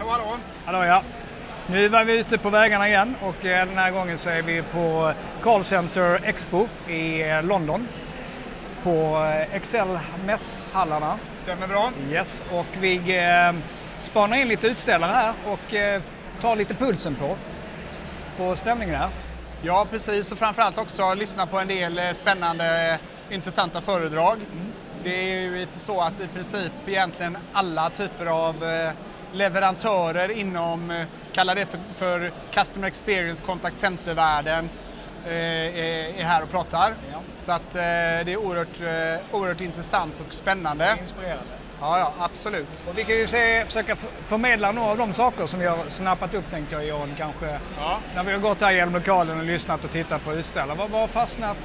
Hallå, hallå! Hallå ja. Nu var vi ute på vägarna igen och eh, den här gången så är vi på Call Center Expo i eh, London. På eh, Excel-mässhallarna. Stämmer bra. Yes, och vi eh, spanar in lite utställare här och eh, tar lite pulsen på, på stämningen här. Ja, precis. Och framförallt också lyssna på en del eh, spännande, intressanta föredrag. Det är ju så att i princip egentligen alla typer av eh, leverantörer inom, eh, kalla det för, för Customer Experience Contact Center-världen, eh, är är här och pratar. Ja. Så att eh, det är oerhört, eh, oerhört intressant och spännande. Inspirerande. Ja, ja, absolut. Och vi kan ju se, försöka förmedla några av de saker som vi har snappat upp tänkte jag Johan kanske. Ja. När vi har gått här genom lokalen och lyssnat och tittat på utställare. Vad har fastnat?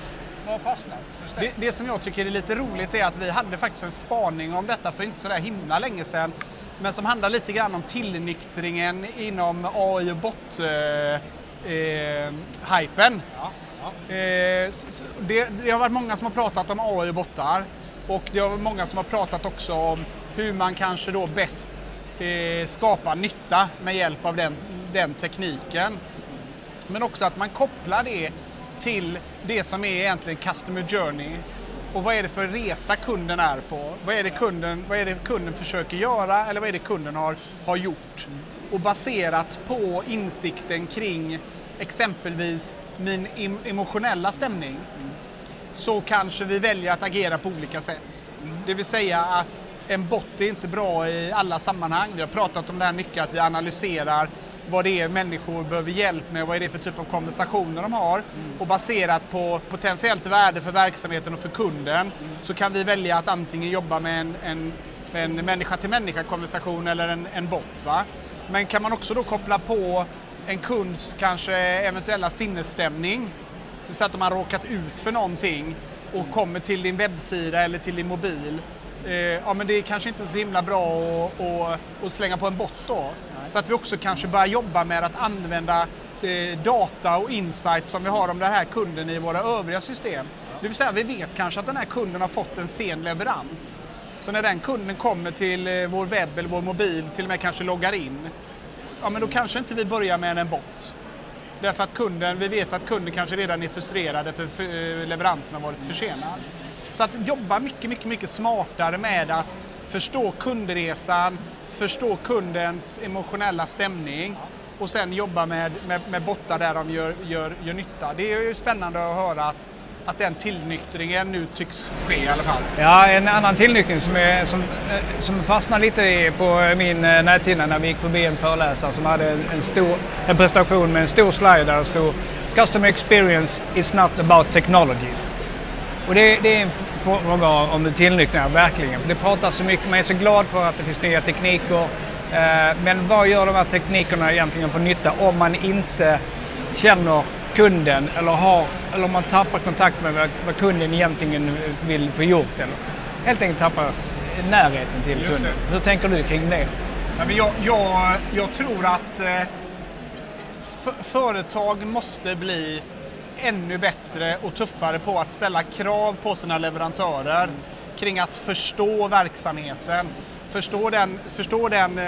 Vad fastnat? dig? Det, det som jag tycker är lite roligt är att vi hade faktiskt en spaning om detta för inte så där himla länge sedan. Men som handlar lite grann om tillnyktringen inom AI och bot eh, eh, hypen. Ja, ja. Eh, det, det har varit många som har pratat om AI och bottar och det har varit många som har pratat också om hur man kanske då bäst eh, skapar nytta med hjälp av den, den tekniken. Men också att man kopplar det till det som är egentligen customer journey. Och vad är det för resa kunden är på? Vad är det kunden, vad är det kunden försöker göra eller vad är det kunden har, har gjort? Och baserat på insikten kring exempelvis min em- emotionella stämning så kanske vi väljer att agera på olika sätt. Det vill säga att en bot är inte bra i alla sammanhang. Vi har pratat om det här mycket, att vi analyserar vad det är människor behöver hjälp med, vad är det för typ av konversationer de har. Och baserat på potentiellt värde för verksamheten och för kunden så kan vi välja att antingen jobba med en, en, en människa till människa konversation eller en, en bot. Va? Men kan man också då koppla på en kunds kanske eventuella sinnesstämning säga att de har råkat ut för någonting och kommer till din webbsida eller till din mobil. Eh, ja, men det är kanske inte så himla bra att, att, att slänga på en bot då. Så att vi också kanske börjar jobba med att använda eh, data och insight som vi har om den här kunden i våra övriga system. Det vill säga vi vet kanske att den här kunden har fått en sen leverans. Så när den kunden kommer till eh, vår webb eller vår mobil, till och med kanske loggar in, ja men då kanske inte vi börjar med en bot. Därför att kunden, vi vet att kunden kanske redan är frustrerade för för eh, leveransen har varit försenad. Så att jobba mycket, mycket, mycket smartare med att förstå kundresan, förstå kundens emotionella stämning och sen jobba med, med, med bottar där de gör, gör, gör nytta. Det är ju spännande att höra att, att den tillnyktringen nu tycks ske i alla fall. Ja, en annan tillnyktring som, är, som, eh, som fastnade lite på min eh, näthinna när vi gick förbi en föreläsare som hade en, en, stor, en presentation med en stor slide där det stod Customer experience is not about technology. Och det, det är en fråga om tillnyktring, verkligen. För det pratas så mycket, man är så glad för att det finns nya tekniker. Eh, men vad gör de här teknikerna egentligen för nytta om man inte känner kunden eller, har, eller om man tappar kontakt med vad, vad kunden egentligen vill få gjort? Eller helt enkelt tappar närheten till Just kunden. det. Hur tänker du kring det? Jag, jag, jag tror att eh, företag måste bli ännu bättre och tuffare på att ställa krav på sina leverantörer kring att förstå verksamheten, förstå den, förstå den,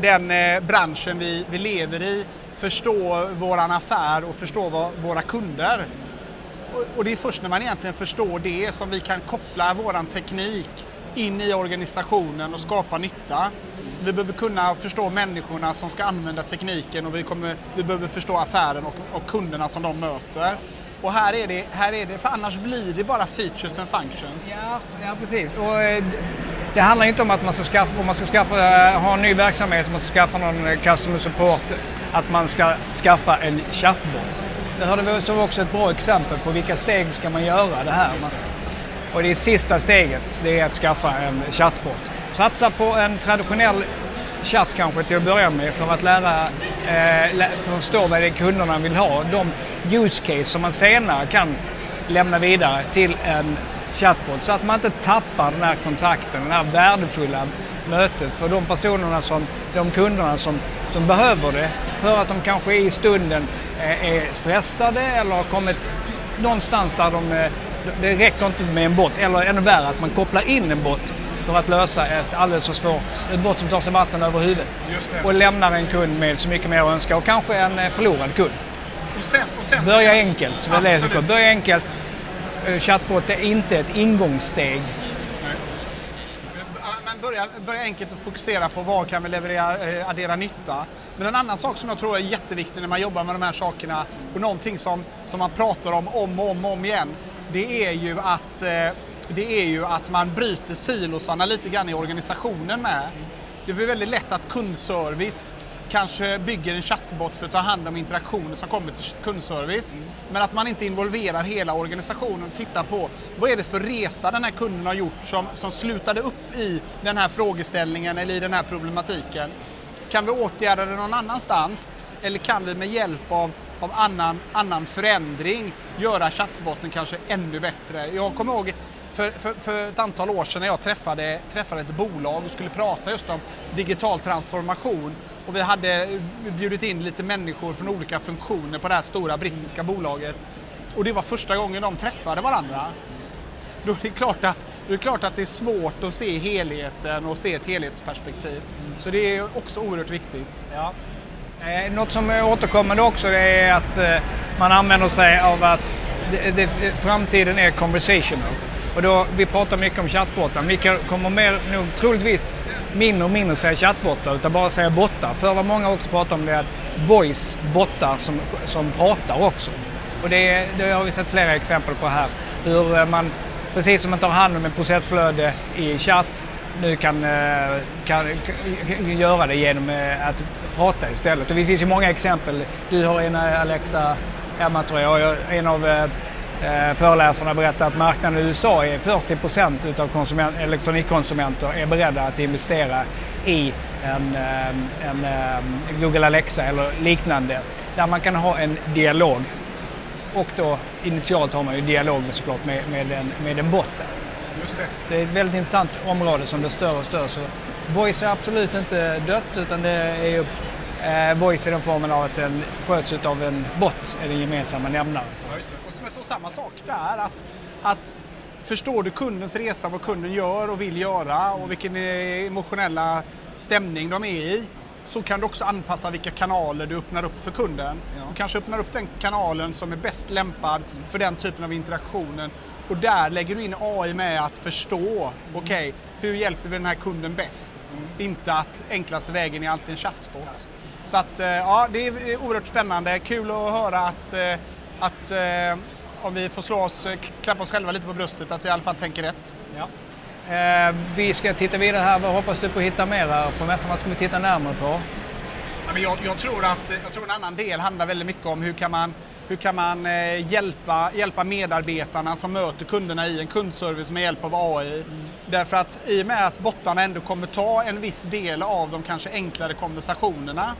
den eh, branschen vi, vi lever i, förstå våran affär och förstå vad, våra kunder. Och- Och det är först när man egentligen förstår det som vi kan koppla våran teknik in i organisationen och skapa nytta. Vi behöver kunna förstå människorna som ska använda tekniken och vi, kommer, vi behöver förstå affären och, och kunderna som de möter. Och här är, det, här är det, för annars blir det bara features and functions. Ja, ja precis. Och, eh, det handlar inte om att man ska skaffa, om man ska skaffa, eh, ha en ny verksamhet, om man ska skaffa någon eh, customer support, att man ska skaffa en chatbot. Det hörde vi så också ett bra exempel på vilka steg ska man göra det här. Och det sista steget, det är att skaffa en chatbot. Satsa på en traditionell chatt kanske till att börja med för att lära, eh, för att förstå vad det är kunderna vill ha. De use case som man senare kan lämna vidare till en chatbot så att man inte tappar den här kontakten, det här värdefulla mötet för de personerna som, de kunderna som, som behöver det för att de kanske i stunden eh, är stressade eller har kommit någonstans där de, eh, det räcker inte med en bot eller ännu värre att man kopplar in en bot för att lösa ett alldeles för svårt, ett brott som tar sig vatten över huvudet. Och lämnar en kund med så mycket mer att önska och kanske en eh, förlorad kund. Och sen, och sen, Börja enkelt. Så Absolut. kommer. Börja enkelt. Eh, Chattbot är inte ett ingångssteg. Börja, börja enkelt och fokusera på vad kan vi leverera, eh, addera nytta. Men en annan sak som jag tror är jätteviktig när man jobbar med de här sakerna och någonting som, som man pratar om om och om, och om igen. Det är ju att, eh, det är ju att man bryter silosarna lite grann i organisationen med. Det är väldigt lätt att kundservice kanske bygger en chattbot för att ta hand om interaktioner som kommer till kundservice. Men att man inte involverar hela organisationen och tittar på vad är det för resa den här kunden har gjort som, som slutade upp i den här frågeställningen eller i den här problematiken. Kan vi åtgärda det någon annanstans eller kan vi med hjälp av, av annan, annan förändring göra chattbotten kanske ännu bättre? Jag kommer ihåg för, för, för ett antal år sedan när jag träffade, träffade ett bolag och skulle prata just om digital transformation och vi hade bjudit in lite människor från olika funktioner på det här stora brittiska bolaget. Och det var första gången de träffade varandra. Då är det klart att, det är det, klart att det är svårt att se helheten och se ett helhetsperspektiv. Så det är också oerhört viktigt. Ja. Eh, något som är återkommande också det är att eh, man använder sig av att det, det, framtiden är conversational. Och då, vi pratar mycket om chattbottar, vi kommer mer, nog troligtvis mindre och mindre säga chattbottar utan bara säga bottar. För vad många också pratar om det är att voice bottar som, som pratar också. Och det, det har vi sett flera exempel på här. Hur eh, man, precis som man tar hand om ett processflöde i chatt, nu kan, eh, kan, kan göra det genom eh, att prata istället. Och det finns ju många exempel. Du har en eh, Alexa hemma tror jag. En av eh, föreläsarna berättade att marknaden i USA är 40 procent utav konsument, elektronikkonsumenter är beredda att investera i en, en, en Google Alexa eller liknande. Där man kan ha en dialog. Och då initialt har man ju dialog med, såklart med, med, en, med en bot. Just det. Så det är ett väldigt intressant område som blir större och större. Så voice är absolut inte dött utan det är ju eh, voice i den formen av att den sköts av en bot, är den gemensamma nämnaren. Ja, just det. Och så samma sak där, att, att förstår du kundens resa, vad kunden gör och vill göra och vilken eh, emotionella stämning de är i, så kan du också anpassa vilka kanaler du öppnar upp för kunden. Du kanske öppnar upp den kanalen som är bäst lämpad för den typen av interaktionen. Och där lägger du in AI med att förstå, okej, hur hjälper vi den här kunden bäst? Inte att enklaste vägen är alltid en chatbot. Så att, eh, ja, det är oerhört spännande. Kul att höra att, eh, att eh, om vi får slå oss, klappa oss själva lite på bröstet, att vi i alla fall tänker rätt. Ja. Eh, vi ska titta vidare här. Vad hoppas du på att hitta mer här på mässan? Vad ska vi titta närmare på? Jag, jag, tror att, jag tror en annan del handlar väldigt mycket om hur kan man, hur kan man eh, hjälpa, hjälpa medarbetarna som möter kunderna i en kundservice med hjälp av AI. Därför att i och med att bottarna ändå kommer ta en viss del av de kanske enklare konversationerna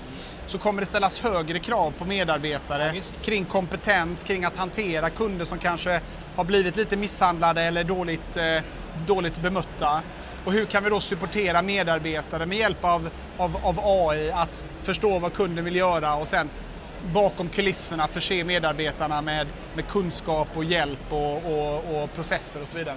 så kommer det ställas högre krav på medarbetare Ja, kring kompetens, kring att hantera kunder som kanske har blivit lite misshandlade eller dåligt, eh, dåligt bemötta. Och hur kan vi då supportera medarbetare med hjälp av, av, av AI att förstå vad kunden vill göra och sen bakom kulisserna förse medarbetarna med, med kunskap och hjälp och, och, och processer och så vidare.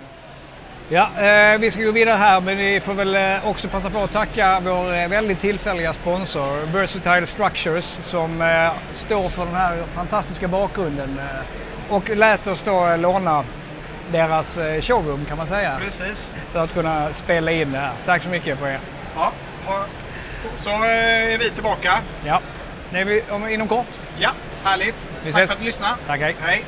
Ja, eh, vi ska gå vidare här men vi får väl eh, också passa på att tacka vår eh, väldigt tillfälliga sponsor Versatile Structures som eh, står för den här fantastiska bakgrunden eh, och lät oss då eh, låna deras eh, showroom kan man säga Precis. för att kunna spela in det här. Tack så mycket på er. Ja, ha- så eh, är vi tillbaka. Ja, det är vi om, inom kort. Ja, härligt. Vi Tack ses. för att du lyssnade. Tack, hej. Hej.